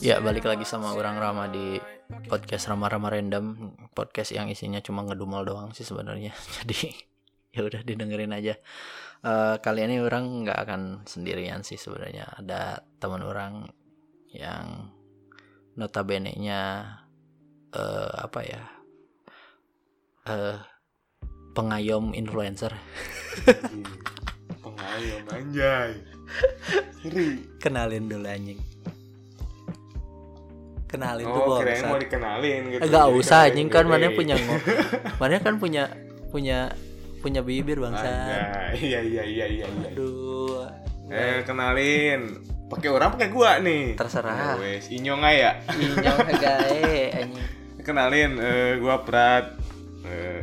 Ya balik lagi sama orang Rama di podcast Rama-Rama Random. Podcast yang isinya cuma ngedumel doang sih sebenarnya. Jadi ya udah didengerin aja. Eh, kali ini orang nggak akan sendirian sih sebenarnya. Ada teman orang yang notabene nya eh apa ya eh pengayom influencer. Pengayom anjay. Seri. kenalin dulu anjing kenalin tuh Oh, bos kirain mau dikenalin gitu. Enggak Jadi usah anjing kan gitu. mana punya ngo- mana kan punya punya punya bibir bangsa. Iya iya iya iya iya. Aduh. Eh kenalin. Pakai orang pakai gua nih. Terserah. Ya wes, inyong aja. Inyong gae anjing. Kenalin eh gua Prat. Eh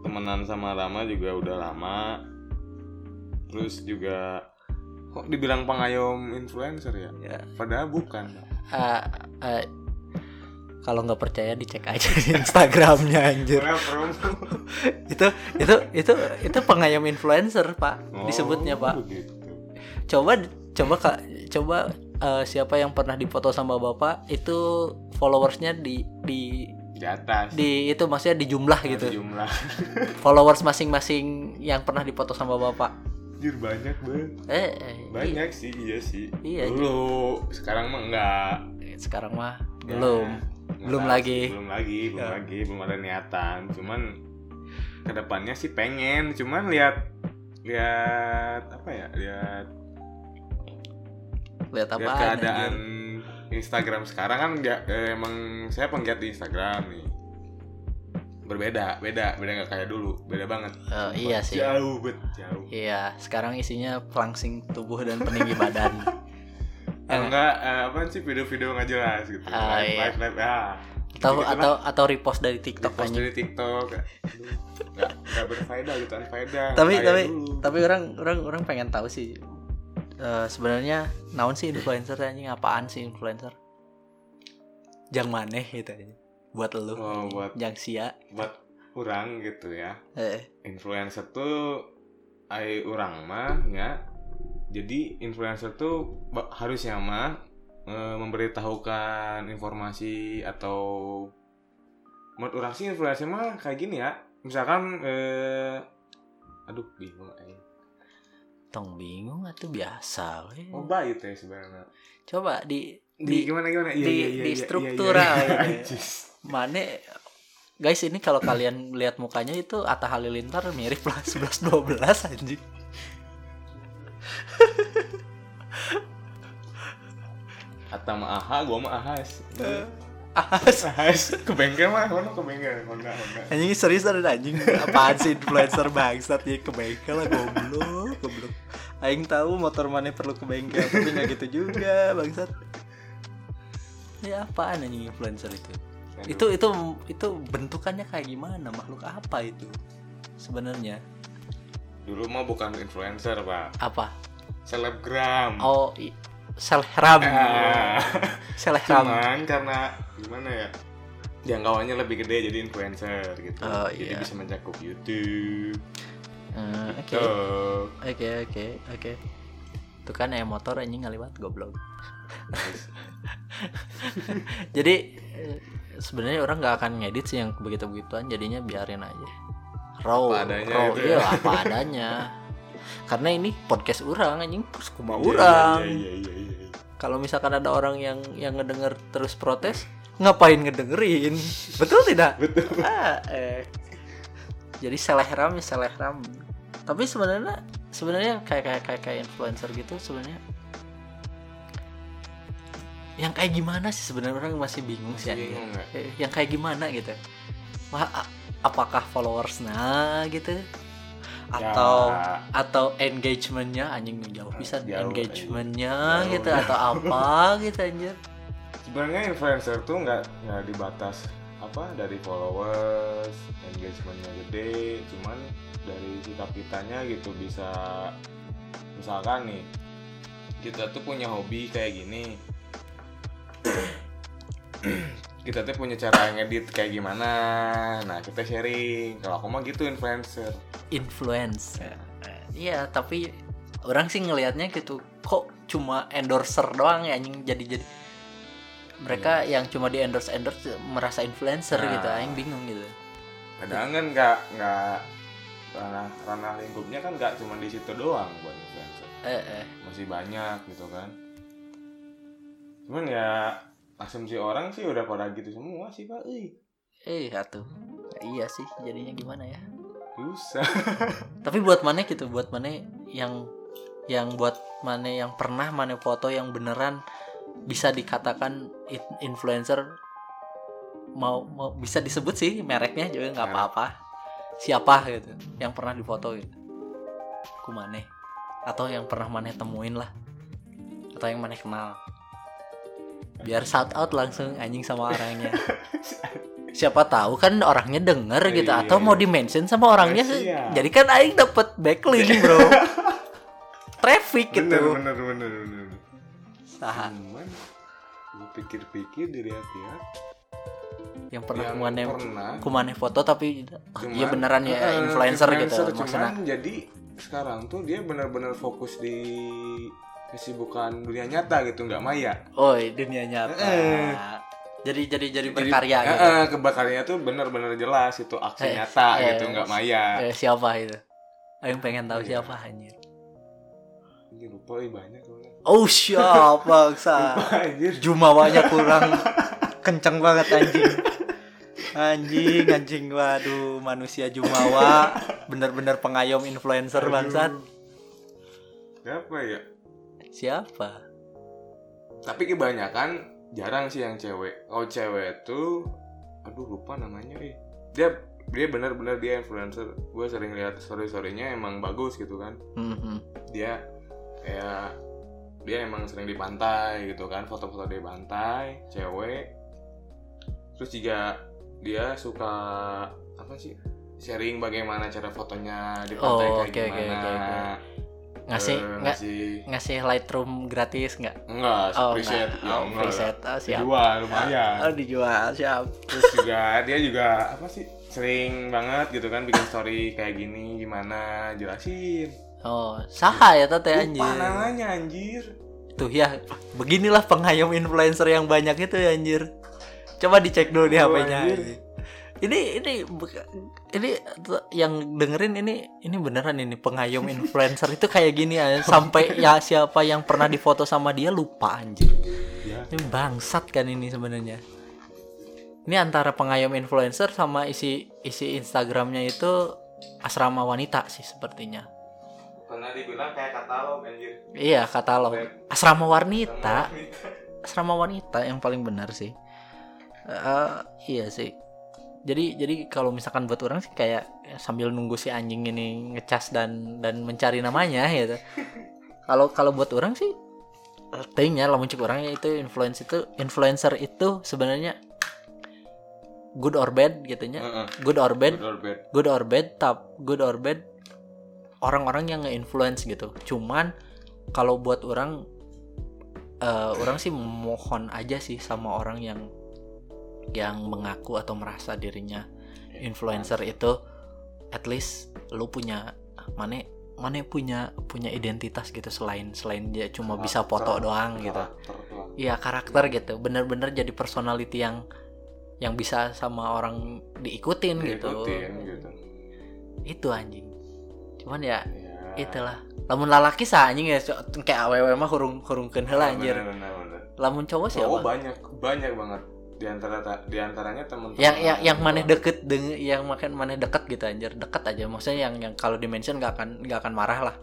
temenan sama Rama juga udah lama. Terus juga kok dibilang pengayom influencer ya? Ya. Padahal bukan. Ah, ah, kalau nggak percaya dicek aja di Instagramnya anjir. Itu itu itu itu pengayom influencer pak disebutnya Oh, pak. begitu. Coba coba kak coba eh, siapa yang pernah dipoto sama bapak itu followersnya di di Di atas. di itu maksudnya di jumlah gitu. Jumlah. followers masing-masing yang pernah dipoto sama bapak. Anjir banyak banget. Eh, eh, Banyak sih, iya sih. Iya, Dulu, sekarang mah enggak. iya. sekarang mah Ya, belum. enggak Belum lagi. sih, Belum lagi, belum Ya. lagi, belum ada niatan. Cuman ke depannya sih pengen, cuman lihat lihat apa ya? Lihat Lihat apa? keadaan Instagram sekarang kan nggak eh, emang saya penggiat di Instagram nih. Berbeda, beda, beda nggak kayak dulu, beda banget. iya sih. Jauh bet, jauh. Iya, sekarang isinya pelangsing tubuh dan peninggi badan. Enggak eh, apa sih video-video nggak jelas gitu. Ah, live, iya. live, live, ah. atau Gitu-gitu atau atau repost dari TikTok post anjing. dari TikTok Aduh, nggak berfaedah gitu unfaedah Tapi Kayak tapi dulu. tapi orang orang orang pengen tahu sih eh, sebenarnya naon sih influencer anjing apaan sih influencer? Jang maneh gitu anjing. Buat lu. Oh, buat- Jang sia. buat orang gitu ya Eh, influencer tuh ai orang mah ya jadi influencer tuh harusnya mah eh, memberitahukan informasi atau menurut orang sih influencer mah kayak gini ya misalkan eh aduh bingung aja tong bingung atau biasa we. oh baik teh sebenarnya Coba di di, gimana gimana iya di- iya iya di iya, struktural iya, iya, gitu. Anjis. mana guys ini kalau kalian lihat mukanya itu Atta Halilintar mirip lah 11 12 anjing Atau mah aha, gua mah ahas. Ahas. ahas ke bengkel mah, mana ke bengkel? Honda, Honda. anjing serius ada anjing apaan sih influencer bangsat ya ke bengkel lah goblok goblok aing tahu motor mana perlu ke bengkel tapi nggak gitu juga bangsat ya apaan anjing influencer itu itu itu itu bentukannya kayak gimana makhluk apa itu sebenarnya Dulu mah bukan influencer, Pak. apa Selebgram. oh i- selebgram Ah. selebgram Cuman karena gimana ya? Jangkauannya lebih gede jadi influencer gitu. Oh, jadi iya. bisa mencakup YouTube. Eh, oke oke oke oke itu kan ya motor anjing ngaliwat goblok jadi eh, sebenarnya orang nggak akan ngedit sih yang begitu begituan jadinya biarin aja raw Apa adanya raw itu iya ya. apa adanya karena ini podcast orang anjing terus kuma iya, orang Iya, iya, iya, iya. kalau misalkan ada orang yang yang ngedenger terus protes ngapain ngedengerin betul tidak Betul. ah, eh. jadi selebgram ya selebgram tapi sebenarnya sebenarnya kayak kayak kayak kayak influencer gitu sebenarnya yang kayak gimana sih sebenarnya? Orang masih bingung sih bingung yang kayak gimana gitu? Wah apakah followers nah gitu? Atau Ya. atau engagementnya? Anjing jauh bisa Jauh, engagementnya jauh. gitu atau apa gitu anjir Sebenarnya influencer tuh nggak nggak dibatas apa dari followers engagementnya gede cuman dari sikap kitanya gitu bisa misalkan nih kita tuh punya hobi kayak gini kita tuh punya cara ngedit kayak gimana? Nah kita sharing. Kalau aku mah gitu influencer. Influence iya tapi orang sih ngelihatnya gitu kok cuma endorser doang ya anjing jadi jadi mereka yang cuma di endorse endorse merasa influencer Nah. gitu aing bingung gitu. Kadang kan nggak nggak ranah ranah lingkupnya kan nggak cuma di situ doang buat influencer. Eh eh. Masih banyak gitu kan cuman ya asumsi orang sih udah pada gitu semua sih pak. Ih, eh atuh. Iya sih jadinya gimana ya? Susah. Tapi buat mana gitu buat mana yang yang buat mana yang pernah mana foto yang beneran bisa dikatakan in- influencer mau mau bisa disebut sih mereknya juga nggak apa-apa. Siapa gitu yang pernah difoto gitu. Ku mana atau yang pernah mana temuin lah. Atau yang mana kenal biar shout out langsung anjing sama orangnya. Siapa tahu kan orangnya denger gitu Iya. atau mau di mention sama orangnya Siap. jadi kan aing dapat backlink bro. Traffic gitu. Bener bener bener bener. Cuman gue pikir-pikir dilihat-lihat yang pernah yang kumane pernah. kumane foto tapi oh, cuman- iya beneran ya Eh, influencer, gitu cuman maksudnya. jadi sekarang tuh dia benar-benar fokus di kesibukan dunia nyata gitu nggak maya. Oh dunia nyata. Eh. jadi jadi jadi Jadi, berkarya eh, gitu. eh, keberkaryanya tuh benar-benar jelas itu aksi Eh, nyata eh, gitu nggak maya. eh, siapa itu? Aing pengen tahu Iya. siapa anjir. Ini lupa banyak oh siapa bangsa anjir. Jumawanya kurang kenceng banget anjing. Anjing anjing waduh manusia jumawa. Bener-bener pengayom influencer bangsat. Siapa ya siapa? Tapi kebanyakan jarang sih yang cewek. Kalau cewek tuh aduh lupa namanya eh. Dia dia benar-benar dia influencer. Gue sering lihat story storynya emang bagus gitu kan. Mhm. dia kayak dia emang sering di pantai gitu kan foto-foto di pantai cewek. Terus juga dia suka apa sih sharing bagaimana cara fotonya di pantai Oh, kayak oke, gimana oke, oke. Ngasih nggak ngasih. ngasih Lightroom gratis nggak? Enggak oh preset nggak. ya oh, enggak. preset oh, siap. Dijual lumayan. Oh dijual siap. Terus juga dia juga apa sih sering banget gitu kan bikin story kayak gini gimana jelasin. Oh saha ya tante lupa anjir. namanya anjir. Tuh ya beginilah pengayom influencer yang banyak itu ya anjir. Coba dicek dulu di Oh, HP-nya anjir. anjir. Ini ini ini tuh yang dengerin ini ini beneran ini pengayom influencer. Itu kayak gini ya sampai ya siapa yang pernah difoto sama dia lupa anjir ya. Ini bangsat kan ini sebenarnya. Ini antara pengayom influencer sama isi isi Instagramnya itu asrama wanita sih sepertinya. Pernah dibilang kayak katalog anjir. Iya katalog. Asrama wanita. Asrama wanita yang paling benar sih. Eh, iya sih jadi jadi kalau misalkan buat orang sih kayak sambil nunggu si anjing ini ngecas dan dan mencari namanya gitu kalau kalau buat orang sih tingnya lah muncul orangnya itu influencer itu influencer itu sebenarnya good or bad gitunya Heeh. good or bad Good or bad. good or bad tap good or bad orang-orang yang nge-influence gitu cuman kalau buat orang eh, orang sih mohon aja sih sama orang yang yang mengaku atau merasa dirinya influencer itu at least lu punya mana mana punya punya identitas gitu selain selain dia cuma bisa foto Karakter- doang gitu. karakter. Iya karakter gitu. Bener-bener jadi personality yang yang bisa sama orang diikutin, gitu. Diikutin gitu. Itu anjing. Cuman ya ya itulah. Lamun lalaki sah anjing ya kayak awewe mah hurung hurungkeun heula anjir. bener, bener, bener. lamun cowok cowok siapa banyak banyak banget di antara di antaranya teman-teman yang yang yang maneh deket dengan yang makan maneh deket gitu anjir. Deket aja maksudnya yang yang kalau di mention gak akan gak akan marah lah.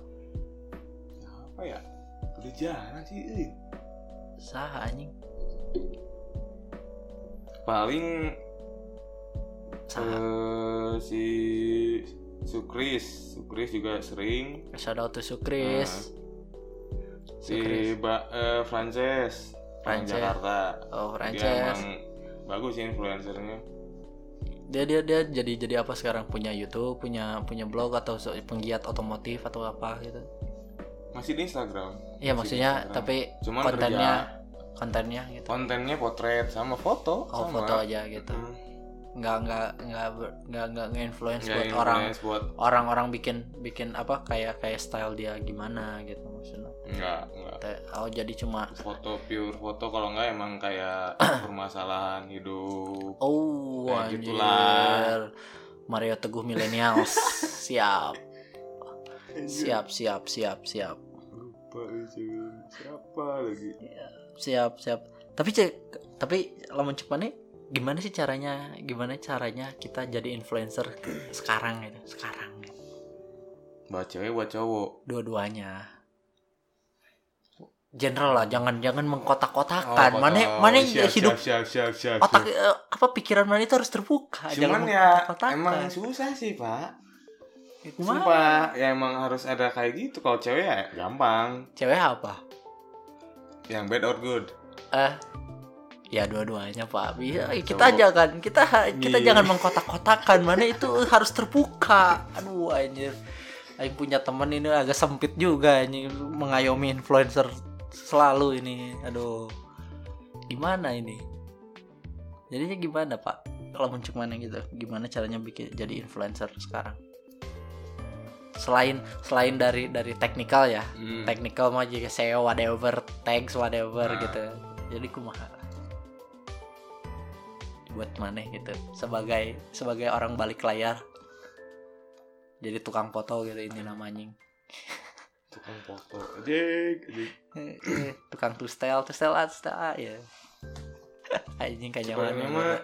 Apa ya? Udah jarang sih eh. sah anjing. Paling sah. eh, si Sukris Sukris juga sering. Shout out to Sukris. Si Sukris. ba eh, Frances orang Frances. Jakarta oh dia Frances emang bagus sih influencernya dia dia dia jadi jadi apa sekarang punya YouTube punya punya blog atau penggiat otomotif atau apa gitu masih di Instagram Iya maksudnya Instagram. tapi Cuman kontennya kerja. kontennya gitu kontennya potret sama foto oh sama. foto aja gitu Hmm. Nggak nggak nggak nggak nggak nge-influence Nggak buat orang influence buat orang-orang bikin bikin apa kayak kayak style dia gimana gitu maksudnya. Enggak enggak Te- oh jadi cuma foto pure foto kalau enggak emang kayak permasalahan hidup. Oh Kayak anjir. gitulah. Mario Teguh millennials. Siap. Siap siap siap siap. Lupa siapa lagi? Siap siap. Tapi cek tapi lamun cek mana gimana sih caranya gimana caranya kita jadi influencer sekarang gitu sekarang buat cewek buat cowok dua-duanya general lah jangan jangan mengkotak-kotakan Oh, mana foto. mana Siap, hidup siap, siap, siap, siap, otak siap. eh, apa pikiran mana itu harus terbuka cuman jangan ya emang susah sih pak? Sumpah, ya emang harus ada kayak gitu. Kalau cewek ya gampang. cewek apa Yang bad or good. eh ya dua-duanya pak. Bisa, Ya, kita cowok. aja kan kita kita Iya. jangan mengkotak-kotakan. Mana itu harus terbuka. Aduh anjir. Aing punya temen ini agak sempit juga ini mengayomi influencer selalu ini. Aduh. Gimana ini? Jadinya gimana pak? Kalau mencuk mana gitu gimana caranya bikin jadi influencer sekarang? Selain selain dari dari teknikal ya. Hmm. technical mah juga SEO whatever tags whatever Nah. gitu. Jadi kumaha buat mana gitu. Sebagai sebagai orang balik layar. Jadi tukang foto gitu ini namanya. Tukang foto. Jek, jek. tukang to style to style ah, to style ah, ya. Anjing kayak zaman mah,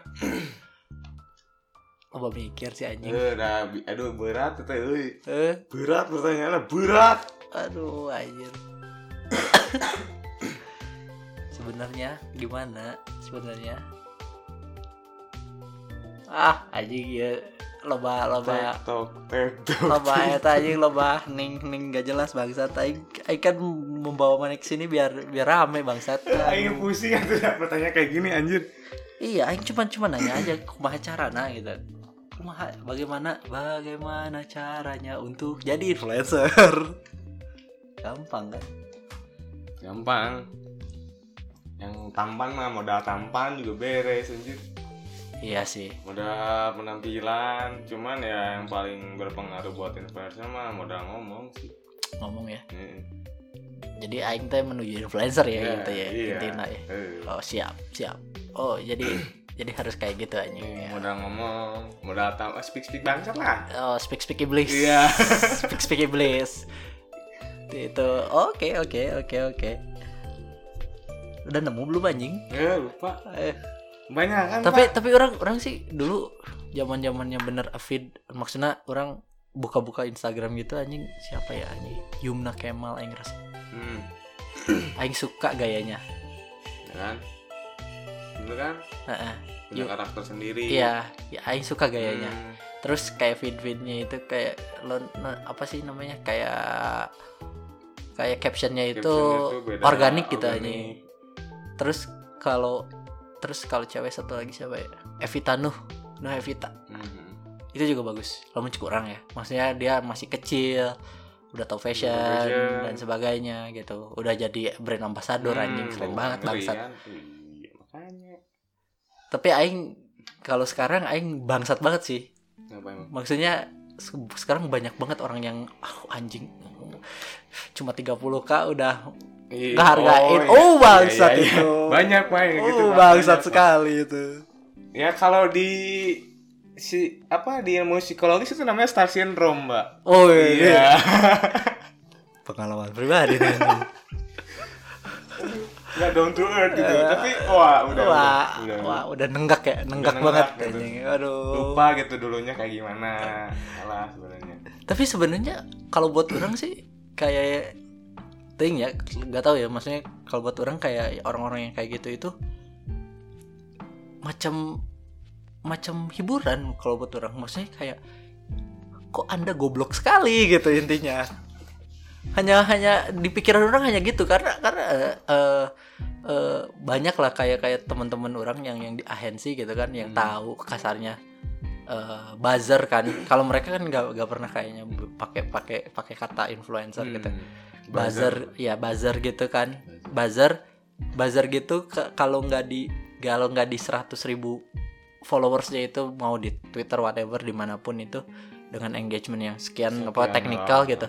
apa mikir sih anjing. Eh, bi- aduh berat itu, euy. eh? Berat pertanyaannya, berat. aduh anjir sebenarnya gimana? Sebenarnya ah anjing ya loba loba Tektok, tektok. loba eta anjing loba ning ning gak jelas bangsat aing aing kan membawa mana ke sini biar biar rame bangsat Aing pusing tuh ya pertanyaan kayak gini anjir. iya aing cuma cuma nanya aja kumaha carana gitu kumaha bagaimana bagaimana caranya untuk jadi influencer gampang kan Gampang. Yang tampan mah modal tampan juga beres anjir. Iya sih. Modal penampilan, cuman ya yang paling berpengaruh buat influencer mah modal ngomong sih. ngomong ya. Heeh. jadi aing teh menuju influencer ya Ya, gitu ya iya. intinya ya. Eh. oh siap siap. Oh jadi jadi harus kayak gitu aja ya. modal ngomong modal tam ah, speak speak bangsat lah. Oh speak speak iblis. Iya. speak speak iblis. Itu oke oke oke oke. Udah nemu belum anjing? Eh lupa. Eh, banyak kan tapi Pak? tapi orang orang sih dulu zaman zamannya bener feed maksudnya orang buka-buka Instagram gitu anjing. Siapa ya anjing? Yumna Kemal aing rasa. Hmm, aing suka gayanya. Ya kan? Bener kan? Heeh. punya Yuk. karakter sendiri. Iya ya aing suka gayanya. Hmm, terus kayak feed-feednya itu kayak lo apa sih namanya? Kayak kayak captionnya itu captionnya beda, organik gitu aja organik. terus kalau terus kalau cewek satu lagi siapa ya? Evita Nuh. Nuh Evita. Hmm, itu juga bagus. Lo kurang ya? Maksudnya dia masih kecil udah tau fashion, fashion. dan sebagainya gitu. Udah jadi brand ambassador hmm, anjing. Keren oh, banget bangsat. kan? Iya, makanya. Tapi aing kalau sekarang aing bangsat banget sih. Maksudnya se- sekarang banyak banget orang yang ah, anjing cuma 30k udah Iya, ngehargain. Iya, oh, iya, bangsat iya, iya. itu. Banyak gitu oh Pak. bangsat sekali itu. Ya kalau di si apa di ilmu psikologis itu namanya star syndrome mbak. Oh iya, iya. pengalaman pribadi nih nggak down to earth gitu. Tapi wah udah wah, udah, udah, wah udah nenggak ya nenggak nenggak banget gitu. aduh. Lupa gitu dulunya kayak gimana. Salah sebenarnya. Tapi sebenarnya kalau buat orang sih kayak ting ya nggak tahu ya maksudnya kalau buat orang kayak orang-orang yang kayak gitu itu macam macam hiburan kalau buat orang. Maksudnya kayak kok anda goblok sekali gitu intinya. Hanya hanya di pikiran orang hanya gitu karena karena eh, eh, banyak lah kayak kayak teman-teman orang yang yang di agensi gitu kan yang Hmm. tahu kasarnya eh, buzzer kan. Kalau mereka kan nggak nggak pernah kayaknya pakai pakai pakai kata influencer gitu Hmm. buzzer ya buzzer gitu kan buzzer buzzer gitu kalau nggak di kalau nggak di 100.000 ribu followersnya itu mau di Twitter whatever di mana pun itu dengan engagement yang sekian, apa Sekian teknikal lah. gitu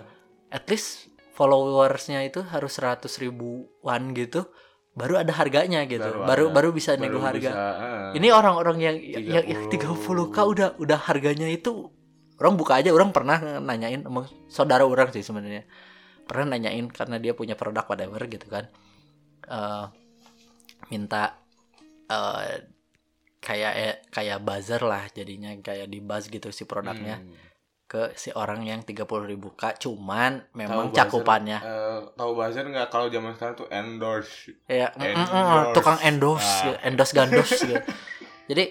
at least followersnya itu harus 100 ribuan gitu baru ada harganya gitu baru ada. baru, bisa nego harga bisa, eh. ini orang-orang yang yang, yang 30 k udah udah harganya itu orang buka aja orang pernah nanyain emang saudara orang sih sebenarnya pernah nanyain karena dia punya produk whatever gitu kan Eh minta eh kayak eh, kayak buzzer lah jadinya kayak di buzz gitu si produknya Hmm. ke si orang yang 30 ribu k cuman memang Tahu buzzer, cakupannya eh, tahu buzzer nggak kalau zaman sekarang tuh endorse ya mm, mm, mm, Endorse. tukang endorse Ah. gitu, endorse gandos gitu. jadi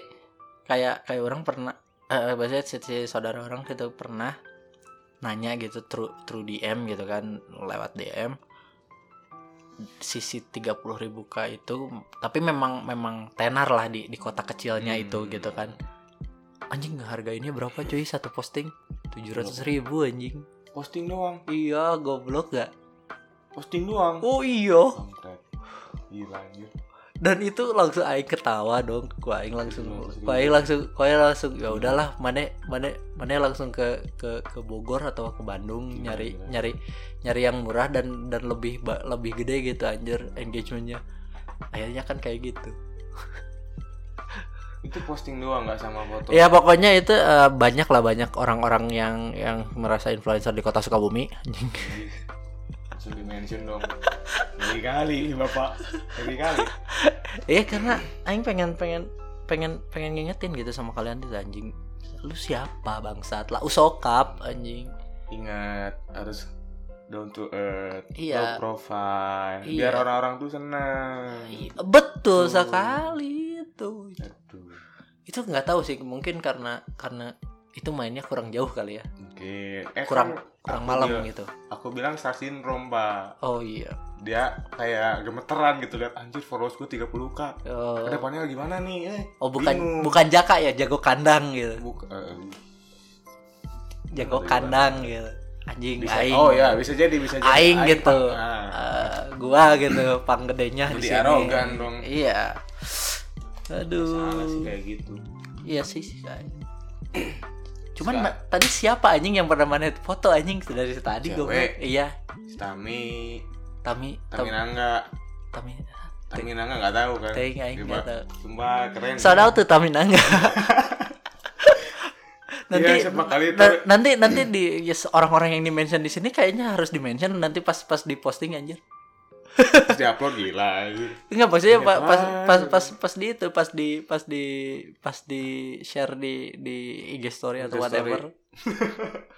kayak kayak orang pernah eh biasanya si, si saudara orang gitu pernah nanya gitu through through DM gitu kan lewat DM sisi 30.000 ribu k itu tapi memang memang tenar lah di di kota kecilnya Hmm. itu gitu kan. Anjing harga ini berapa cuy satu posting? 700.000 ribu anjing. Posting doang. Iya goblok gak? Posting doang. Oh iya. Gila anjir dan itu langsung aing ketawa dong ku aing langsung ku aing langsung ku aing langsung ya udahlah mana mana mana langsung ke ke ke Bogor atau ke Bandung nyari gila. nyari nyari yang murah dan dan lebih lebih gede gitu anjir engagementnya. Akhirnya kan kayak gitu. Itu posting doang nggak sama foto? Ya pokoknya itu eh, banyak lah banyak orang-orang yang yang merasa influencer di kota Sukabumi di mention dong. Ngeri kali bapak. Ngeri kali. Iya karena aing pengen pengen pengen pengen ngingetin gitu sama kalian tuh anjing. Lu siapa bangsat? Lah usokap anjing. Ingat harus down to earth Iya. low profile. Iya. biar orang-orang tuh senang. Iya, betul Tuh. sekali itu. Aduh. Itu nggak tahu sih mungkin karena karena itu mainnya kurang jauh kali ya. Oke eh, kurang kan kurang aku malam bilang- gitu. Aku bilang star syndrome pak. Oh iya. Dia kayak gemeteran gitu lihat anjir followers gue 30 k. Oh, ke depannya gimana nih? Eh oh bukan bingung. bukan jaka ya? Jago kandang gitu. Buk- eh, jago kandang gitu. Anjing bisa aing. oh ya bisa jadi bisa jadi. Aing gitu. Pak. Nah, Eh, gua gitu pang gedenya di sini. arogan dong. iya. Aduh sih kayak gitu. Iya sih Aing. Cuman Suka. tadi siapa anjing yang pernah mana foto anjing dari tadi gue iya Tami Tami Tami Tami Nangga Tami Tami Nangga nggak tahu kan Coba. nggak tahu. Sumpah keren out tuh Tami Nangga. nanti siapa kali itu. na- nanti nanti di yes, orang-orang yang di mention di sini kayaknya harus di mention nanti pas pas di posting anjir. Terus diupload gila. Enggak maksudnya Iya, pa- pas pas pas pas di itu pas di pas di pas di share di di IG story atau IG story. whatever.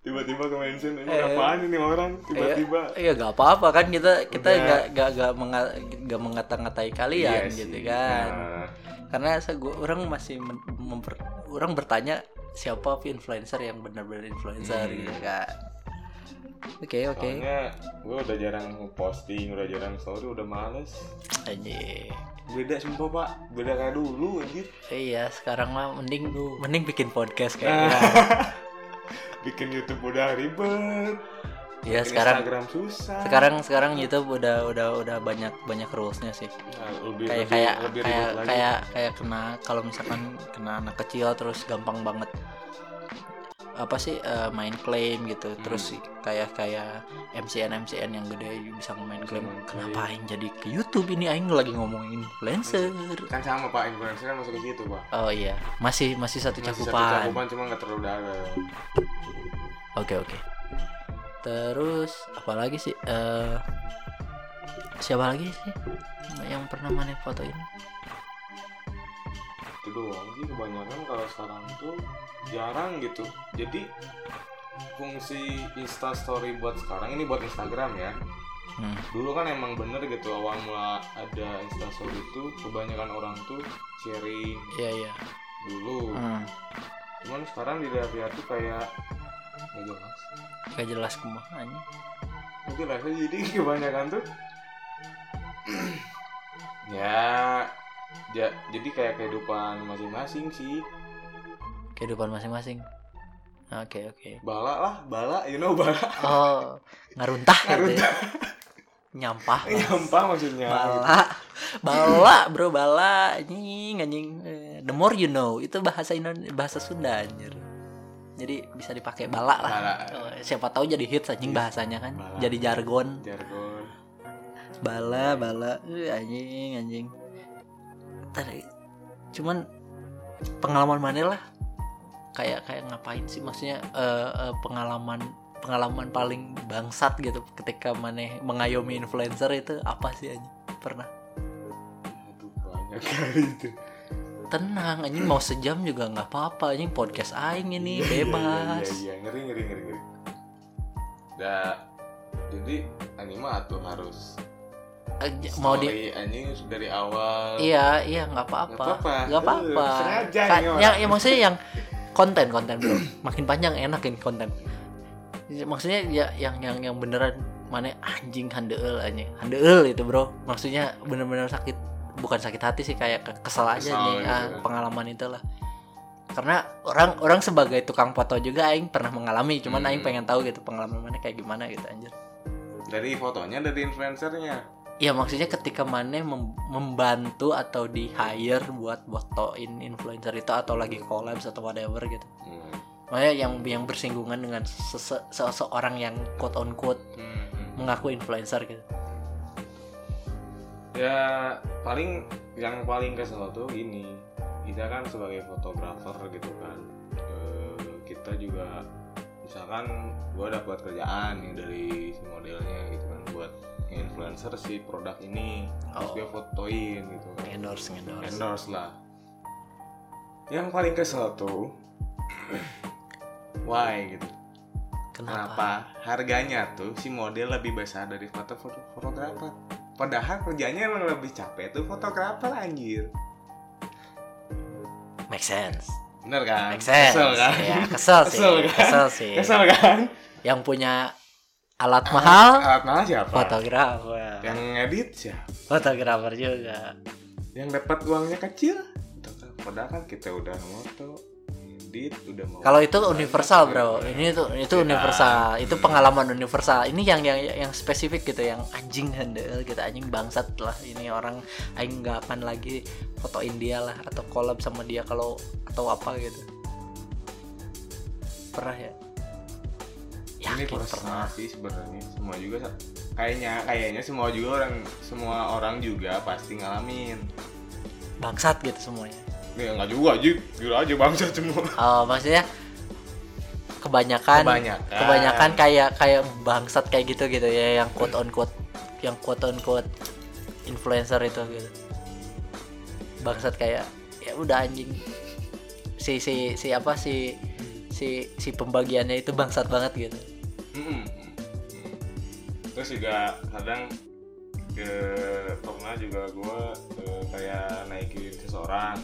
Tiba-tiba ke mention ini Eh. apaan ini orang tiba-tiba Iya gak apa-apa kan kita kita nggak nggak nggak menga- nggak mengata-ngatai kalian Iya gitu sih. kan. Nah, karena saya gua, orang masih memper, orang bertanya siapa influencer yang benar-benar influencer Hmm. gitu kan oke oke Soalnya gue udah jarang posting, udah jarang story, udah males. Anjing. Beda sumpah pak, beda kayak dulu anjir. iya sekarang mah mending mending bikin podcast Nah. kayaknya Bikin YouTube udah ribet. Iya sekarang Instagram susah. sekarang sekarang YouTube udah udah udah banyak banyak rulesnya sih Nah, lebih, kayak lebih, kayak lebih kayak kayak kayak kena kalau misalkan kena anak kecil terus gampang banget apa sih eh, main claim gitu. Hmm. terus kayak kayak MCN MCN yang gede bisa main claim. Main kenapa claim. aing jadi ke YouTube ini? Aing lagi ngomongin influencer. Kan sama pak. Influencer kan masuk ke situ pak. oh iya. Masih masih satu Masih satu cakupan. cakupan cuma nggak terlalu dalam. oke oke. Terus apa lagi sih? Eh siapa lagi sih yang pernah mana foto ini itu doang. Sih kebanyakan kalau sekarang tuh jarang gitu. Jadi fungsi Insta Story buat sekarang ini buat Instagram ya. Hmm. dulu kan emang bener gitu awal mula ada Insta Story itu kebanyakan orang tuh sharing iya iya. dulu. Hmm. cuman sekarang dilihat-lihat tuh kayak nggak jelas. Gak jelas ke mana mungkin rasa jadi kebanyakan tuh ya ja- jadi kayak kehidupan masing-masing sih. Kehidupan masing-masing. Oke oke. Bala lah bala you know bala. Oh ngaruntah gitu ya. Ngaruntah. nyampah. Lah. nyampah maksudnya. Bala. Bala bro bala. Anjing anjing Eh, the more you know. Itu bahasa Indonesia bahasa Sunda anjir. Jadi bisa dipakai bala lah. Bala. Oh, siapa tahu jadi hits anjing bahasanya kan. Bala. jadi jargon. Jargon. Bala bala. Eh, anjing anjing tadi cuman pengalaman mana lah? Kayak kayak ngapain sih? Maksudnya eh, eh, pengalaman pengalaman paling bangsat gitu ketika mana mengayomi influencer itu apa sih anjing? Pernah? Aduh banyak kali itu tenang anjing mau sejam juga nggak apa-apa anjing podcast aing ini Iya, iya, bebas. iya, iya, ngeri ngeri ngeri ngeri. Da jadi anime tuh harus mau di anjing dari awal. Iya iya nggak apa-apa. Nggak apa-apa. Eh, sengaja yang, yang maksudnya yang konten konten bro. Makin panjang enak ini konten. Maksudnya ya yang yang yang beneran mana anjing handeel anjing. Handeel itu bro. Maksudnya bener-bener sakit bukan sakit hati sih kayak ke- kesel aja Kesel nih gitu ah, kan. pengalaman itu lah karena orang orang sebagai tukang foto juga aing pernah mengalami. Cuman Hmm. aing pengen tahu gitu pengalaman mana kayak gimana gitu anjir. Dari fotonya dari influencernya ya maksudnya ketika mana mem- membantu atau di hire buat fotoin influencer itu atau lagi collabs atau whatever gitu hmm. makanya yang yang bersinggungan dengan sese- seseorang yang quote on quote Hmm, hmm. mengaku influencer gitu ya paling yang paling kesel tuh gini kita kan sebagai fotografer gitu kan eh, kita juga misalkan gua dapat kerjaan nih dari si modelnya gitu kan buat influencer si produk ini terus Oh. gue fotoin gitu kan endorse endorse endorse lah yang paling kesel tuh why gitu kenapa, Kenapa? Harganya tuh si model lebih besar dari foto foto fotografer. Padahal kerjanya emang lebih capek tuh fotografer anjir. make sense Bener kan? make sense Kesel kan? ya kesel sih Kesel kan? kesel sih Kesel kan? yang punya alat mahal Alat mahal siapa? fotografer Yang ngedit siapa? fotografer juga Yang dapat uangnya kecil? Fotografer. Padahal kan kita udah moto, udah mau. Kalau itu universal bro, ini tuh itu Ya. universal, itu pengalaman universal. Ini yang yang yang spesifik gitu, yang anjing handel gitu, anjing bangsat lah. Ini orang aing nggak akan lagi fotoin dia lah atau collab sama dia kalau atau apa gitu. Pernah ya? ini Yakin personal pernah. sih sebenarnya semua juga kayaknya kayaknya semua juga orang semua orang juga pasti ngalamin Bangsat gitu semuanya. Nih enggak juga aja, gila aja bangsa semua. Oh maksudnya kebanyakan Kebanyakan. kebanyakan kayak kayak bangsat kayak gitu gitu ya yang quote on quote yang quote on quote influencer itu gitu bangsat kayak ya udah anjing si si si apa si si si pembagiannya itu bangsat banget gitu Mm-mm. Terus juga kadang ke pernah juga gue kayak naikin seseorang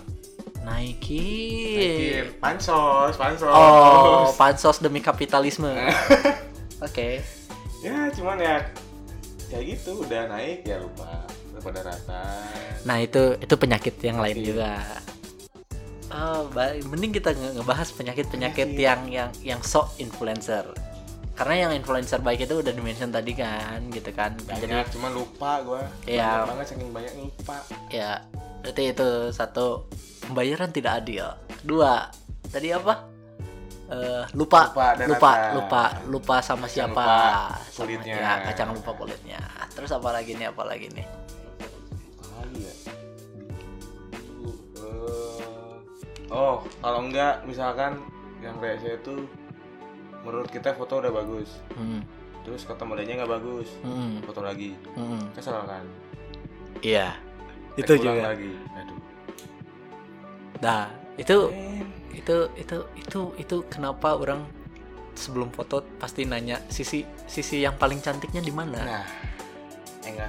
Nike naikin. Pansos pansos. Oh pansos demi kapitalisme. Oke. Ya cuman ya kayak gitu udah naik ya lupa. Udah pada rata. Nah itu itu penyakit yang lain Iya. juga. Oh mending kita nge- ngebahas penyakit penyakit yang yang yang sok influencer. Karena yang influencer baik itu udah dimention tadi kan gitu kan. Banyak jadi cuman lupa gue Iya. banyak banget saking banyak lupa. Ya berarti itu satu pembayaran tidak adil. Dua tadi apa? Eh, lupa Lupa lupa rata. lupa lupa sama Kacang siapa. lupa Sama- kulitnya. ya, kacang lupa kulitnya. Terus apa lagi nih apa lagi nih? Lagi ya? Eh, oh kalau enggak misalkan yang rese itu menurut kita foto udah bagus. Hmm. terus kata modelnya nggak bagus Hmm. foto lagi. Hmm. kesel kan? Iya Tag itu juga. lagi. Aduh nah itu itu itu itu itu kenapa orang sebelum foto pasti nanya sisi sisi yang paling cantiknya di mana? Nah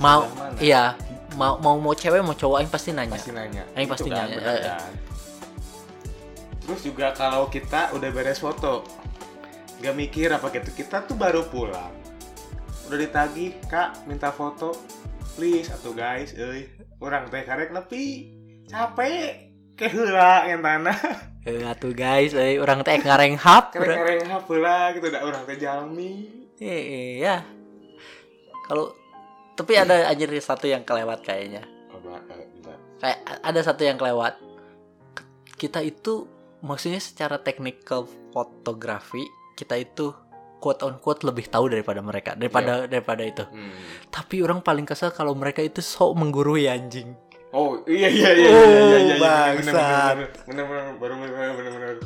mau mana? iya mau mau mau cewek mau cowok aing pasti nanya. Pasti nanya. Aing Itu pasti kan, nanya, bener eh. kan? terus juga kalau kita udah beres foto nggak mikir apa gitu. Kita tuh baru pulang. Udah ditagih kak minta foto please. Atau guys eh. Orang teh karek nepi. Capek kayak heula yang tanah Eh, atuh guys, eh, orang teh ngareng hap. heula gitu udah orang teh jalmi Eh, ya. Kalau tapi ada anjir satu yang kelewat kayaknya. eh. Kayak ada satu yang kelewat. Kita itu maksudnya secara technical fotografi kita itu quote on quote lebih tahu daripada mereka daripada daripada itu. Hmm. Tapi orang paling kesel kalau mereka itu sok menggurui anjing. Oh iya iya iya Oh, iya iya iya bangsat. bener bener bener bener bener bener bener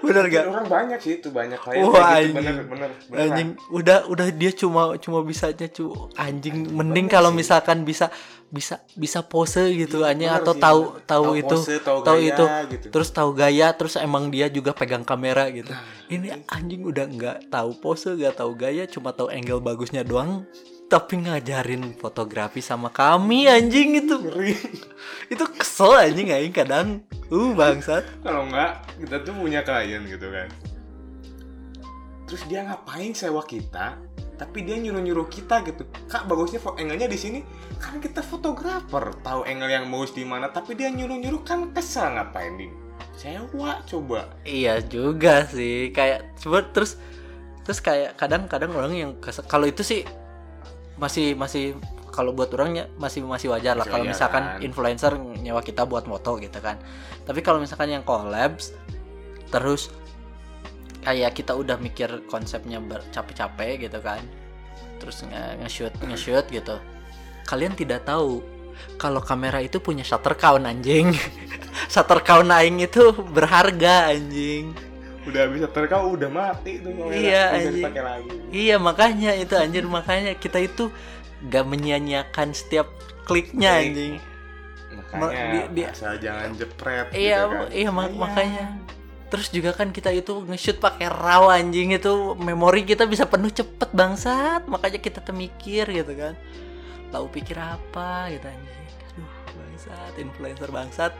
Bener gak? orang banyak sih itu banyak kayak gitu anjing. bener bener bener Anjing udah udah dia cuma cuma bisanya cu anjing mending kalau misalkan bisa bisa bisa pose gitu anjing Bener atau sih, tahu bener. tahu Tahu itu pose, tahu tahu gaya, itu gitu. terus tahu gaya terus emang dia juga pegang kamera gitu. Nah, Ini anjing udah nggak tahu pose nggak tahu gaya cuma tahu angle bagusnya doang tapi ngajarin fotografi sama kami anjing itu. Itu kesel anjing aing kadang. Uh bangsat. Kalau enggak kita tuh punya klien gitu kan. Terus dia ngapain sewa kita tapi dia nyuruh nyuruh kita gitu. Kak bagusnya angle-nya di sini. Kan kita fotografer. Tahu angle yang bagus di mana tapi dia nyuruh nyuruh kan kesel ngapain di sewa coba. Iya juga sih. Kayak coba terus terus kayak kadang-kadang orang yang kalau itu sih masih masih kalau buat orangnya masih masih wajar lah kalau misalkan kan? influencer nyewa kita buat moto gitu kan. Tapi kalau misalkan yang collabs terus kayak kita udah mikir konsepnya bercapek-capek gitu kan terus nge- nge-shoot nge-shoot gitu. Kalian tidak tahu kalau kamera itu punya shutter count anjing. Shutter count aing itu berharga anjing udah bisa terkau udah mati tuh. Iya, dipakai lagi Iya makanya itu anjir makanya kita itu gak menyia-nyiakan setiap kliknya Klik. anjing. makanya di- di- asal jangan jepret Iya gitu kan. iya mak- Sayang. makanya. Terus juga kan kita itu nge-shoot pakai RAW anjing itu memori kita bisa penuh cepet bangsat makanya kita tuh mikir gitu kan. Tahu pikir apa gitu anjing. Aduh bangsat influencer bangsat.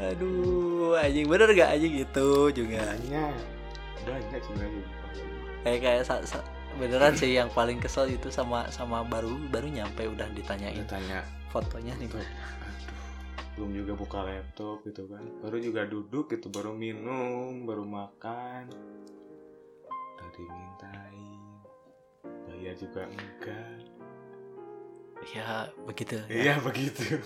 Aduh anjing. Bener gak anjing? Gitu juga. banyak. Banyak sebenarnya. Kayak kayak sa- sa- beneran sih yang paling kesel itu sama sama baru baru nyampe udah ditanyain tanya fotonya nih. Aduh, belum juga buka laptop gitu kan. Baru juga duduk gitu baru minum baru makan. Udah dimintain. Bayar juga enggak. Ya begitu. Iya begitu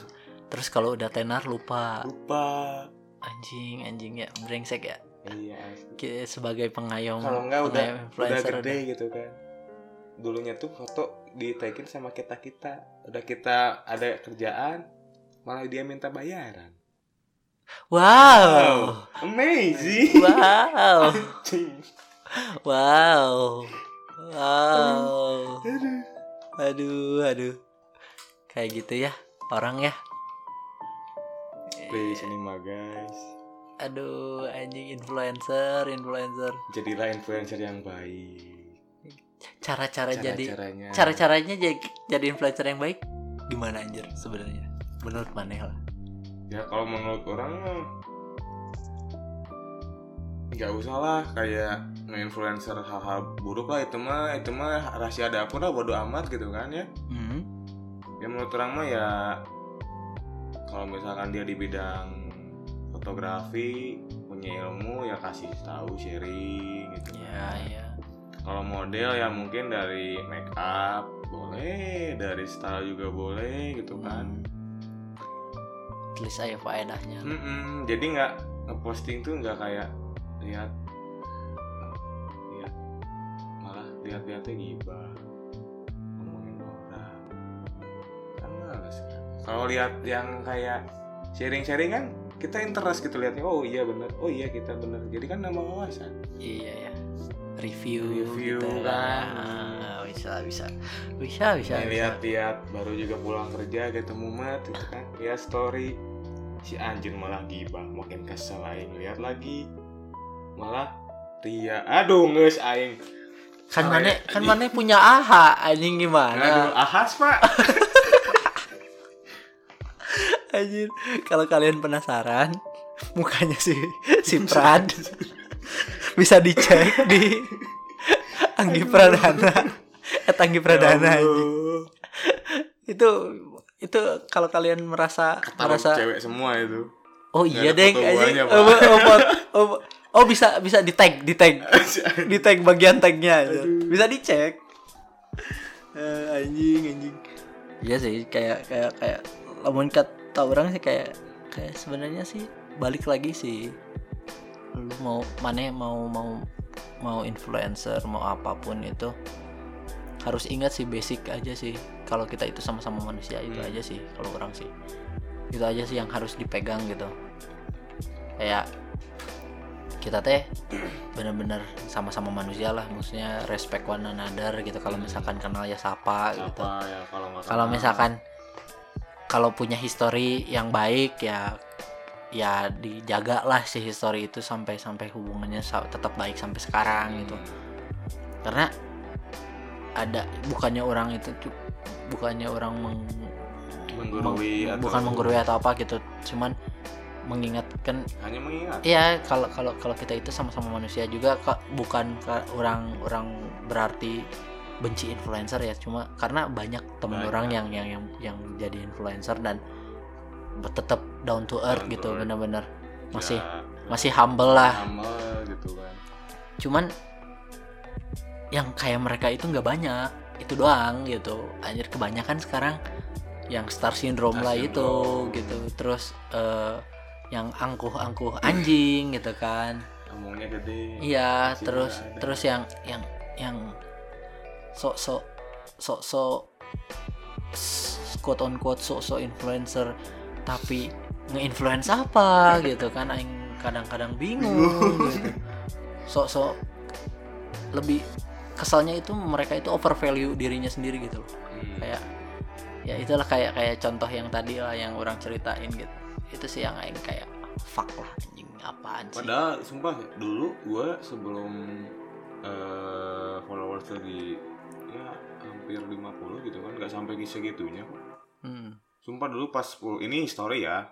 terus kalau udah tenar lupa. Lupa. Anjing anjing ya brengsek ya. Iya asli. Sebagai pengayom kalau enggak udah udah gede gitu kan. Dulunya tuh foto ditagin sama kita kita udah kita ada kerjaan malah dia minta bayaran. Wow. Amazing. Wow. Anjing. wow. Wow. Aduh aduh. Kayak gitu ya orang ya ini mah guys. Aduh anjing influencer influencer. Jadilah influencer yang baik. Cara-cara jadi cara-caranya. cara-caranya jadi, jadi influencer yang baik gimana anjir sebenarnya? Menurut mana lah ya kalau menurut orang nggak usah lah kayak nge-influencer hal-hal buruk lah itu mah itu mah rahasia dapur lah bodo amat gitu kan ya? Hmm. ya menurut orang mah ya kalau misalkan dia di bidang fotografi punya ilmu ya kasih tahu sharing gitu ya ya kalau model ya mungkin dari make up boleh dari style juga boleh gitu kan. Tulis aja faedahnya. Mm-mm, jadi nggak ngeposting tuh nggak kayak lihat lihat malah lihat-lihatnya gibah kalau lihat yang kayak sharing-sharing kan kita interest gitu lihatnya oh iya bener oh iya kita bener. Jadi kan nama wawasan. Iya ya review Review, gitu kan. Ah, bisa bisa. Bisa bisa, lihat-lihat baru juga pulang kerja ketemu mat gitu kan. Lihat story. Si anjir malah gibah makin kesel aing. Lihat lagi malah Ria. Aduh nges aing. Kan mana ya, kan mana punya aha anjing aduh gimana ahas pak anjir. Kalau kalian penasaran mukanya si si Prad bisa dicek di Anggi Pradana. Eh Anggi Pradana Ya itu itu kalau kalian merasa Taruh merasa cewek semua itu. oh iya deh anjing. Pak. oh, oh, oh, oh, oh, bisa bisa di tag di tag. Di tag bagian tagnya. Aja. bisa dicek. Eh, anjing anjing. Iya sih kayak kayak kayak lamun kata orang sih kayak kayak sebenarnya sih balik lagi sih. Lu mau mana mau mau mau influencer mau apa pun itu harus ingat sih basic aja sih. Kalau kita itu sama-sama manusia itu Hmm. aja sih kalau orang sih. Itu aja sih yang harus dipegang gitu. Kayak kita teh bener-bener sama-sama manusia lah maksudnya respect one another gitu. Kalau misalkan kenal ya sapa gitu. Ya kalau misalkan kalau punya histori yang baik ya ya dijaga lah si histori itu sampai sampai hubungannya tetap baik sampai sekarang gitu karena ada bukannya orang itu bukannya orang meng, menggurui meng- atau bukan menggurui atau apa gitu cuman mengingatkan hanya mengingat. Iya, kalau kalau kalau kita itu sama-sama manusia juga bukan ka- orang orang berarti benci influencer ya, cuma karena banyak teman Banyak. orang yang yang yang yang jadi influencer dan tetap down to earth Down gitu, bener-bener masih Ya, masih humble lah. sama gitu kan. Cuman yang kayak mereka itu nggak banyak, itu doang gitu. Anjir kebanyakan sekarang yang star syndrome Star lah itu syndrome. gitu. Terus eh, yang angkuh-angkuh anjing gitu kan. Ngomongnya gede. Iya, terus ada. terus yang yang yang sok sok sok sok quote on quote sok sok influencer tapi nge-influence apa gitu kan aing kadang-kadang bingung gitu. Sok sok lebih kesalnya itu mereka itu over value dirinya sendiri gitu loh. Hmm. Kayak ya itulah kayak kayak contoh yang tadi lah yang orang ceritain gitu. Itu sih yang aing kayak fuck lah anjing apaan sih. Padahal sumpah dulu gue sebelum eh followers lagi ya hampir 50 gitu kan nggak sampai segitunya kok. Hmm. Sumpah dulu pas 10 ini story ya.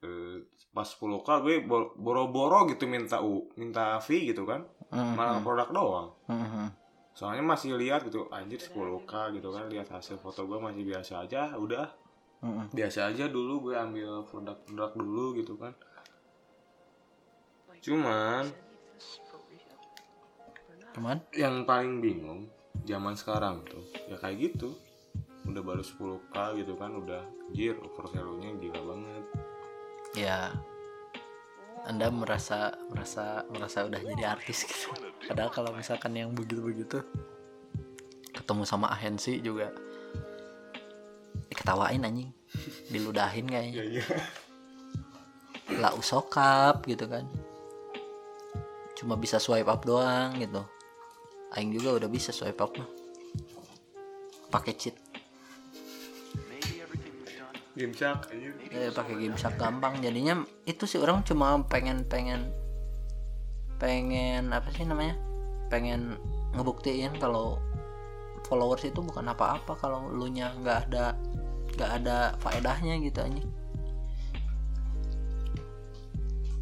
Eh, pas 10k gue bo- boro-boro gitu minta u minta fee gitu kan Hmm, malah hmm, produk doang hmm, hmm. soalnya masih lihat gitu anjir 10k gitu kan lihat hasil foto gue masih biasa aja udah Mm-mm. biasa aja dulu gue ambil produk-produk dulu gitu kan cuman Cuman yang paling bingung zaman sekarang tuh ya kayak gitu udah baru 10k gitu kan udah jir over nya gila banget ya Anda merasa merasa merasa udah jadi artis gitu. Padahal kalau misalkan yang begitu-begitu ketemu sama agensi juga diketawain anjing, diludahin kayaknya. iya Lah usokap gitu kan. Cuma bisa swipe up doang gitu. Aing juga udah bisa swipe up mah. Pakai cheat. game shark eh, pakai gimsak gampang jadinya itu sih orang cuma pengen pengen pengen apa sih namanya pengen ngebuktiin kalau followers itu bukan apa-apa kalau lu nya nggak ada nggak ada faedahnya gitu anjing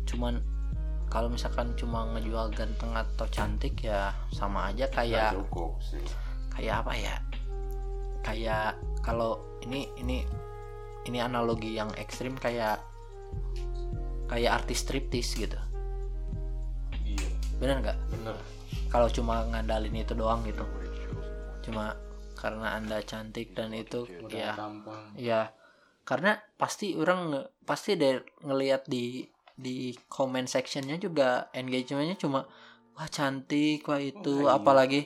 cuman kalau misalkan cuma ngejual ganteng atau cantik ya sama aja kayak Nggak cukup sih. kayak apa ya? Kayak kalau ini ini ini analogi yang ekstrim kayak kayak artis striptis gitu. Iya. Bener nggak? Bener. Kalau cuma ngandalin itu doang gitu. Cuma karena anda cantik dan itu udah ya tampang ya karena pasti orang pasti deh ngelihat di di comment sectionnya juga engagementnya cuma wah cantik wah itu Oh, iya. apalagi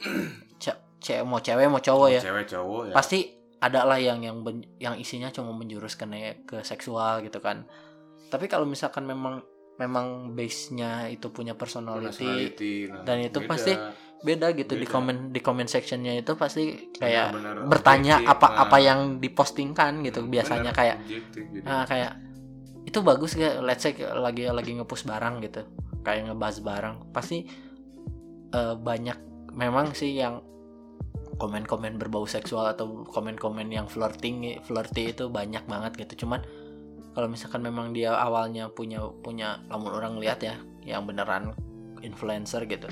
ce- ce- mau cewek mau cowok ya cewek cowok ya pasti ada lah yang yang ben- yang isinya cuma menjurus ke ke seksual gitu kan tapi kalau misalkan memang memang base nya itu punya personality Personality, nah, dan itu beda. pasti beda gitu di Beda. komen di comment sectionnya itu pasti kayak Benar-benar bertanya objektif, apa nah. apa yang dipostingkan gitu biasanya kayak objektif gitu. nah, kayak itu bagus gak let's say lagi lagi ngepush barang gitu. Kayak ngebahas barang. Pasti eh, banyak memang sih yang komen-komen berbau seksual atau komen-komen yang flirting flirty itu banyak banget gitu. Cuman kalau misalkan memang dia awalnya punya punya lamun orang lihat ya yang beneran influencer gitu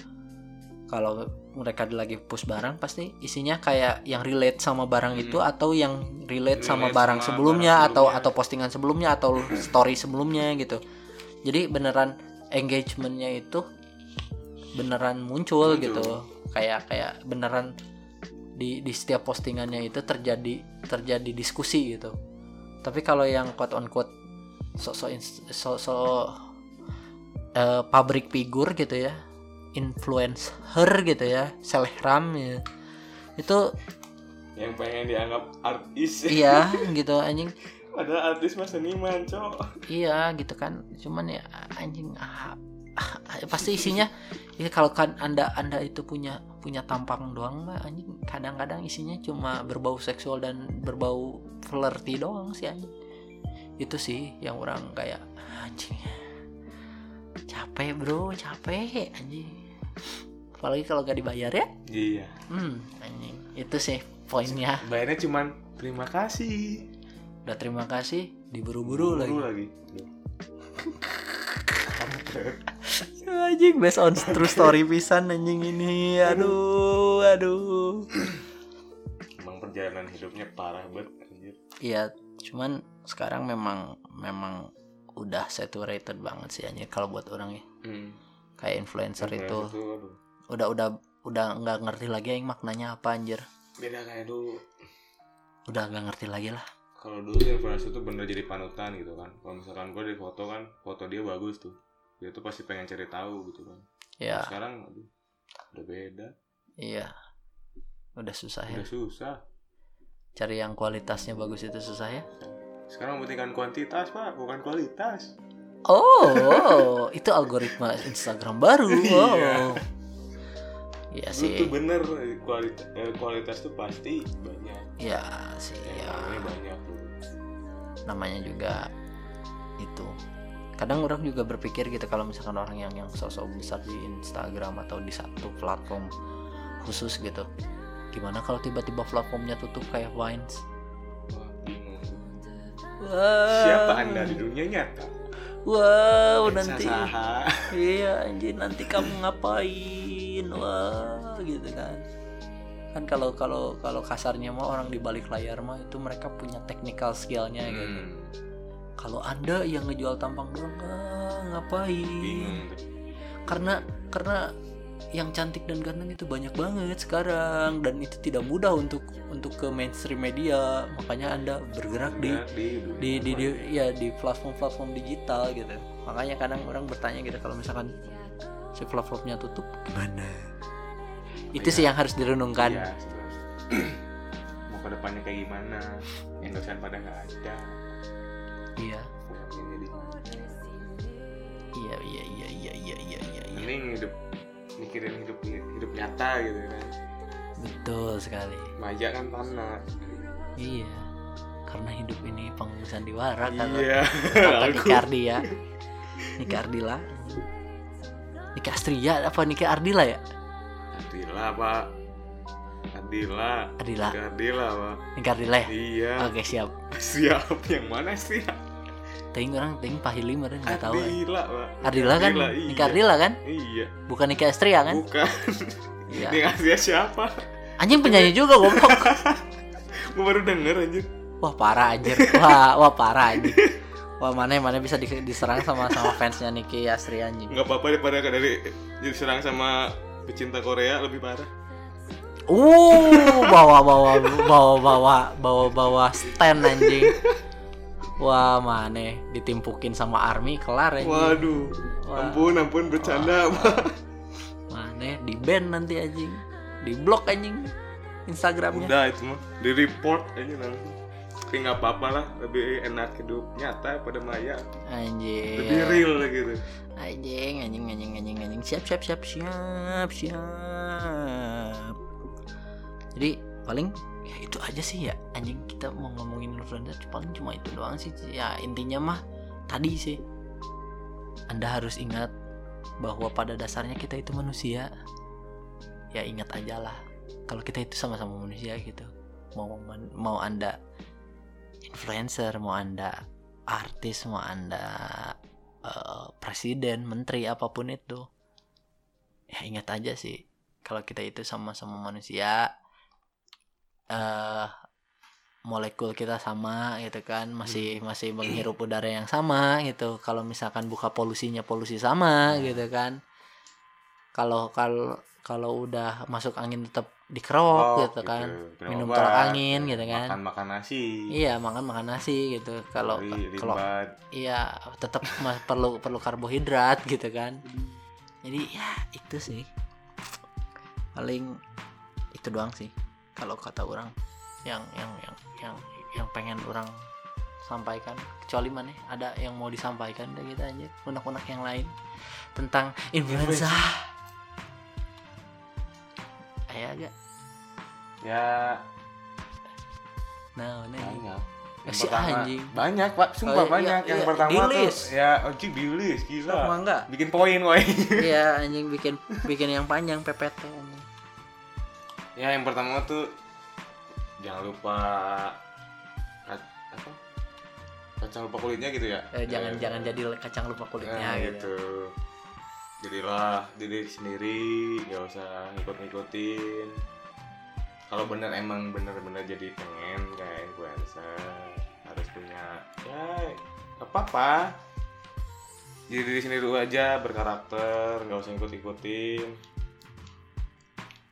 kalau mereka lagi push barang pasti isinya kayak yang relate sama barang itu atau yang relate sama Hmm. Relate barang sama sebelumnya barang atau sebelumnya. atau postingan sebelumnya atau story sebelumnya gitu jadi beneran engagementnya itu beneran muncul, Muncul. gitu kayak kayak beneran di di setiap postingannya itu terjadi terjadi diskusi gitu tapi kalau yang quote on quote so so so, so eh, pabrik figur gitu ya influencer gitu ya selebgram ya. Itu yang pengen dianggap artis. Iya gitu anjing. Padahal artis mah seniman cok iya gitu kan. Cuman ya anjing ah, ah, pasti isinya ya kalau kan anda anda itu punya punya tampang doang mah anjing kadang-kadang isinya cuma berbau seksual dan berbau flirty doang sih anjing. Itu sih yang orang kayak anjing capek bro capek anjing apalagi kalau gak dibayar ya? Iya. Hmm anjing. Itu sih poinnya. Bayarnya cuman terima kasih. Udah terima kasih diburu-buru lagi. lagi. Anjing based on true story pisan anjing ini. Aduh aduh. Emang perjalanan hidupnya parah banget anjir. Iya, cuman sekarang memang memang udah saturated banget sih anjir kalau buat orang ya. hmm. Kayak influencer itu aduh. udah udah udah nggak ngerti lagi yang maknanya apa anjir. beda kayak dulu Udah nggak ngerti lagi lah. kalau dulu influencer tuh bener jadi panutan gitu kan kalau misalkan gue di foto kan foto dia bagus tuh dia tuh pasti pengen cari tahu gitu kan Ya, sekarang aduh udah beda iya. Udah susah ya. udah susah Cari yang kualitasnya bagus itu susah ya. sekarang membuktikan kuantitas pak bukan kualitas Oh, itu algoritma Instagram baru. Iya. Oh. Iya Dulu sih. tuh bener kualitas kualitas tuh pasti banyak Iya sih. Ya. namanya banyak namanya juga itu kadang orang juga berpikir gitu kalau misalkan orang yang yang sosok besar di Instagram atau di satu platform khusus gitu gimana kalau tiba-tiba platformnya tutup kayak Vines Wah, bingung Wah, siapa anda di dunia nyata wow Lensa nanti saha. iya anjir nanti kamu ngapain? Wah gitu kan. Kan kalau kalau kalau kasarnya mah orang di balik layar mah itu mereka punya technical skillnya gitu. Hmm, kalau anda yang ngejual tampang doang ah, ngapain? Bingung karena karena yang cantik dan ganteng itu banyak banget sekarang. Dan itu tidak mudah untuk untuk ke mainstream media. Makanya anda bergerak di di di di, di- ya di platform-platform digital gitu. Makanya kadang orang bertanya gitu kalau misalkan si platformnya tutup gimana? Itu sih yang harus direnungkan. Sebenarnya. mau ke depannya kayak gimana? Yang dosen pada nggak ada. Iya. Iya iya iya iya iya iya iya. Iya. mending hidup mikirin hidup hidup nyata gitu kan. Betul sekali. Maja kan tanah iya. Karena hidup ini panggung sandiwara kata iya. Kata lagu Nika Ardia Nika Ardila. Nika Astria apa Nika Ardila ya? Adila pak. Adila Ardila. Gak Adila pak. Nika Ardila ya? Iya. Oke siap. Siap. Yang mana sih ting orang ting pahili meren nggak tahu ya. Adila pak. Ardila kan? Ardila, Nika iya. Ardila kan? Iya. Bukan Nika Astria kan? Bukan. Iya. Dia ngasih siapa? Anjing penyanyi juga goblok. Gue baru denger anjir wah parah anjir. Wah wah parah anjing. Wah mana mana bisa di- diserang sama sama fansnya Niki Astria anjing. Nggak apa-apa daripada dari diserang sama pecinta Korea lebih parah. Uh, bawa bawa bawa bawa bawa bawa stand anjing. Wah, mana ditimpukin sama army kelar anjing. waduh Wah. ampun ampun bercanda Mana di ban nanti anjing. Di blok anjing Instagramnya. udah itu mah di report aja langsung tapi apa-apa lah lebih enak hidup nyata pada maya Anjing. lebih real gitu Anjing, anjing, anjing, anjing, anjing. Siap, siap, siap, siap, siap. Jadi paling ya itu aja sih ya. Anjing kita mau ngomongin influencer paling cuma itu doang sih. Ya intinya mah tadi sih. Anda harus ingat bahwa pada dasarnya kita itu manusia. Ya ingat aja lah. Kalau kita itu sama-sama manusia gitu. Mau mau anda influencer mau anda artis mau anda eh, presiden menteri apa pun itu. Ya ingat aja sih. Kalau kita itu sama-sama manusia eh molekul kita sama gitu kan. Masih masih menghirup udara yang sama gitu. Kalau misalkan buka polusinya polusi sama gitu kan. Kalau kalau kalau udah masuk angin tetap dikerok Oh, gitu kan. Minum obat, tolak angin gitu kan. makan makan nasi. Iya makan makan nasi gitu. Kalau kalau iya tetap perlu perlu karbohidrat gitu kan. Jadi ya itu sih. Paling itu doang sih kalau kata orang yang yang yang yang yang pengen orang sampaikan. Kecuali mana ada yang mau disampaikan udah gitu aja unek-unek yang lain tentang influenza. Ayo agak ya. Nah nih banyak. Yang Si pertama anjing. banyak pak. Sumpah Oh, iya, banyak. iya, yang iya. pertama tuh ya anjing di list gila. Sama enggak. Bikin poin woi. Iya anjing bikin bikin yang panjang PPT anjing. Ya yang pertama tuh jangan lupa apa? Kacang lupa kulitnya gitu ya? Eh, jangan Eh, jangan jadi kacang lupa kulitnya nah, gitu. gitu. Jadilah diri sendiri nggak usah ngikut-ngikutin. Kalau bener emang bener-bener jadi pengen kayak influencer harus punya ya apa apa jadi diri sendiri dulu aja berkarakter nggak usah ikut-ikutin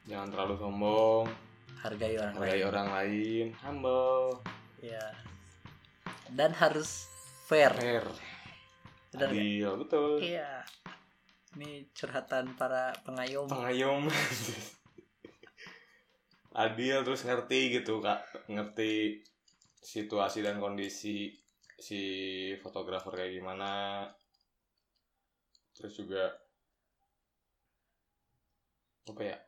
jangan terlalu sombong. Hargai orang hargai lain. orang lain. Humble. Iya. dan harus fair. Fair. Benar adil betul. Iya. Ini curhatan para pengayom. Pengayom. Adil terus ngerti gitu kak. Ngerti situasi dan kondisi si fotografer kayak gimana. Terus juga apa ya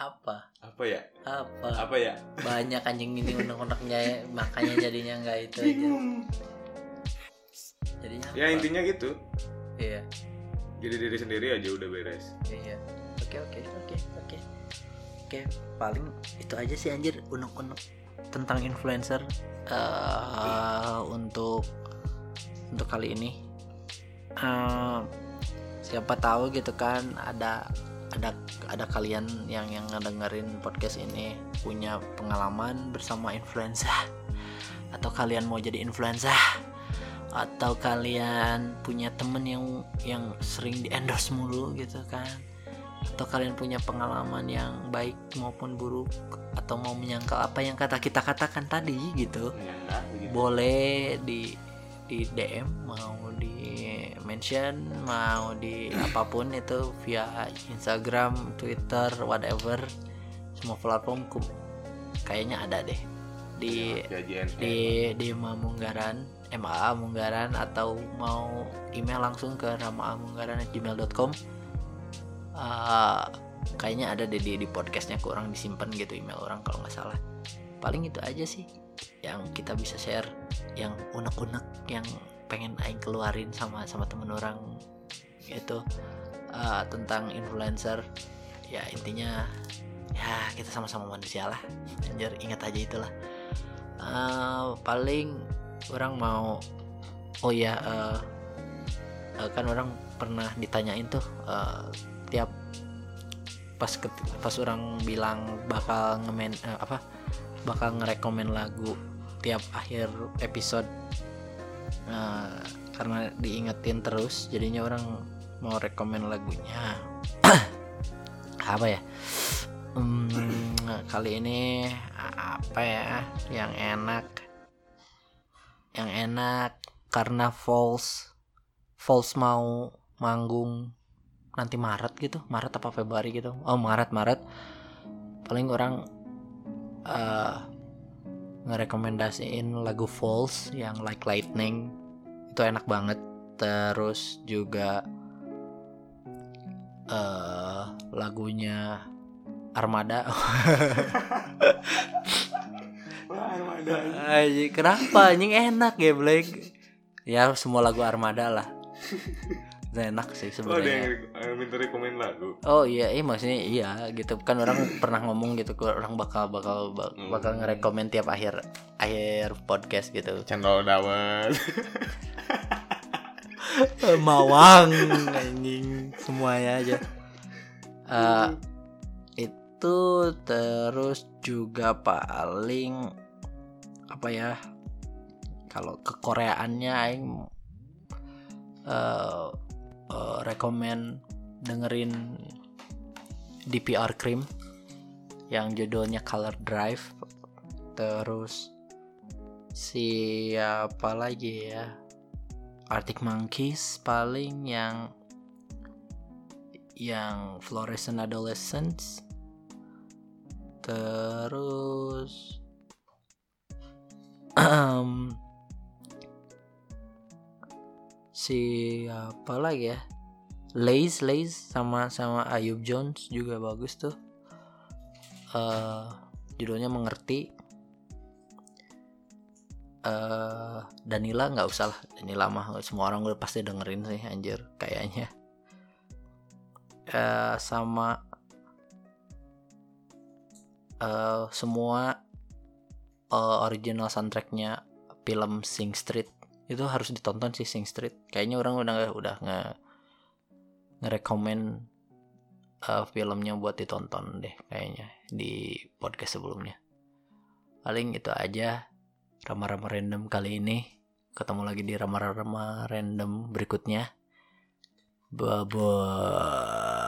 apa? Apa ya? Apa? Apa ya? Banyak anjing ini unek-uneknya makanya jadinya nggak itu aja. Jadinya ya apa? intinya gitu. Iya. Jadi diri sendiri aja udah beres. Iya. Oke oke oke oke. Oke paling itu aja sih anjir unek-unek tentang influencer. Eh untuk untuk kali ini. Eh, siapa tahu gitu kan ada ada ada kalian yang yang ngedengerin podcast ini punya pengalaman bersama influencer atau kalian mau jadi influencer atau kalian punya temen yang yang sering di endorse mulu gitu kan? Atau kalian punya pengalaman yang baik maupun buruk? Atau mau menyangkal apa yang kata kita katakan tadi gitu? Ya boleh di di DM mau di mention mau di apa pun itu via Instagram Twitter whatever semua platform ku- kayaknya ada deh. Di ya di di Mamunggaran MA Munggaran atau mau email langsung ke ramaamunggaran@gmail.com Eh, kayaknya ada deh di, di podcastnya kurang disimpan gitu email orang kalau nggak salah. Paling itu aja sih yang kita bisa share yang unek-unek yang pengen aing keluarin sama sama temen orang itu eh, tentang influencer. Ya intinya ya kita sama-sama manusia lah. Anjir ingat aja itulah. Eh, paling orang mau oh ya eh, eh, kan orang pernah ditanyain tuh eh, tiap pas ket- pas orang bilang bakal ngemen eh, apa bakal ngerekomen lagu tiap akhir episode Eh, karena diingetin terus jadinya orang mau rekomen lagunya. Apa ya? Hmm, kali ini apa ya? Yang enak. Yang enak karena Falls Falls mau manggung nanti Maret gitu. Maret apa Februari gitu. Oh Maret Maret. Paling orang eh ngerekomendasiin lagu Falls yang Like Lightning. Itu enak banget. Terus juga eh lagunya Armada. Armada. Kenapa? Anjing enak ya Blake. Ya semua lagu Armada lah enak sih oh yang sebenarnya. re- eh, minta rekomen lagu? Oh iya iya maksudnya iya gitu. Kan orang pernah ngomong gitu orang bakal bakal bak- bakal Hmm. ngerekomen tiap akhir akhir podcast gitu. Cendol dawet. Mawang anjing semuanya aja. Eh, itu terus juga paling apa ya kalau kekoreaannya aing eh eh, rekomen dengerin DPR Cream yang judulnya Color Drive. Terus siapa lagi ya? Arctic Monkeys paling yang yang Fluorescent Adolescence. Terus em, siapa lagi ya? Lace Lace sama sama Ayub Jones juga bagus tuh. Eh judulnya mengerti. Eh Danila nggak usah lah Danila mah semua orang udah pasti dengerin sih anjir kayaknya. Eh sama eh semua eh, original soundtracknya film Sing Street itu harus ditonton sih Sing Street. Kayaknya orang udah udah nge ngerekomen eh, filmnya buat ditonton deh kayaknya di podcast sebelumnya. Paling itu aja rama-rama random kali ini. Ketemu lagi di rama-rama random berikutnya. Bye bye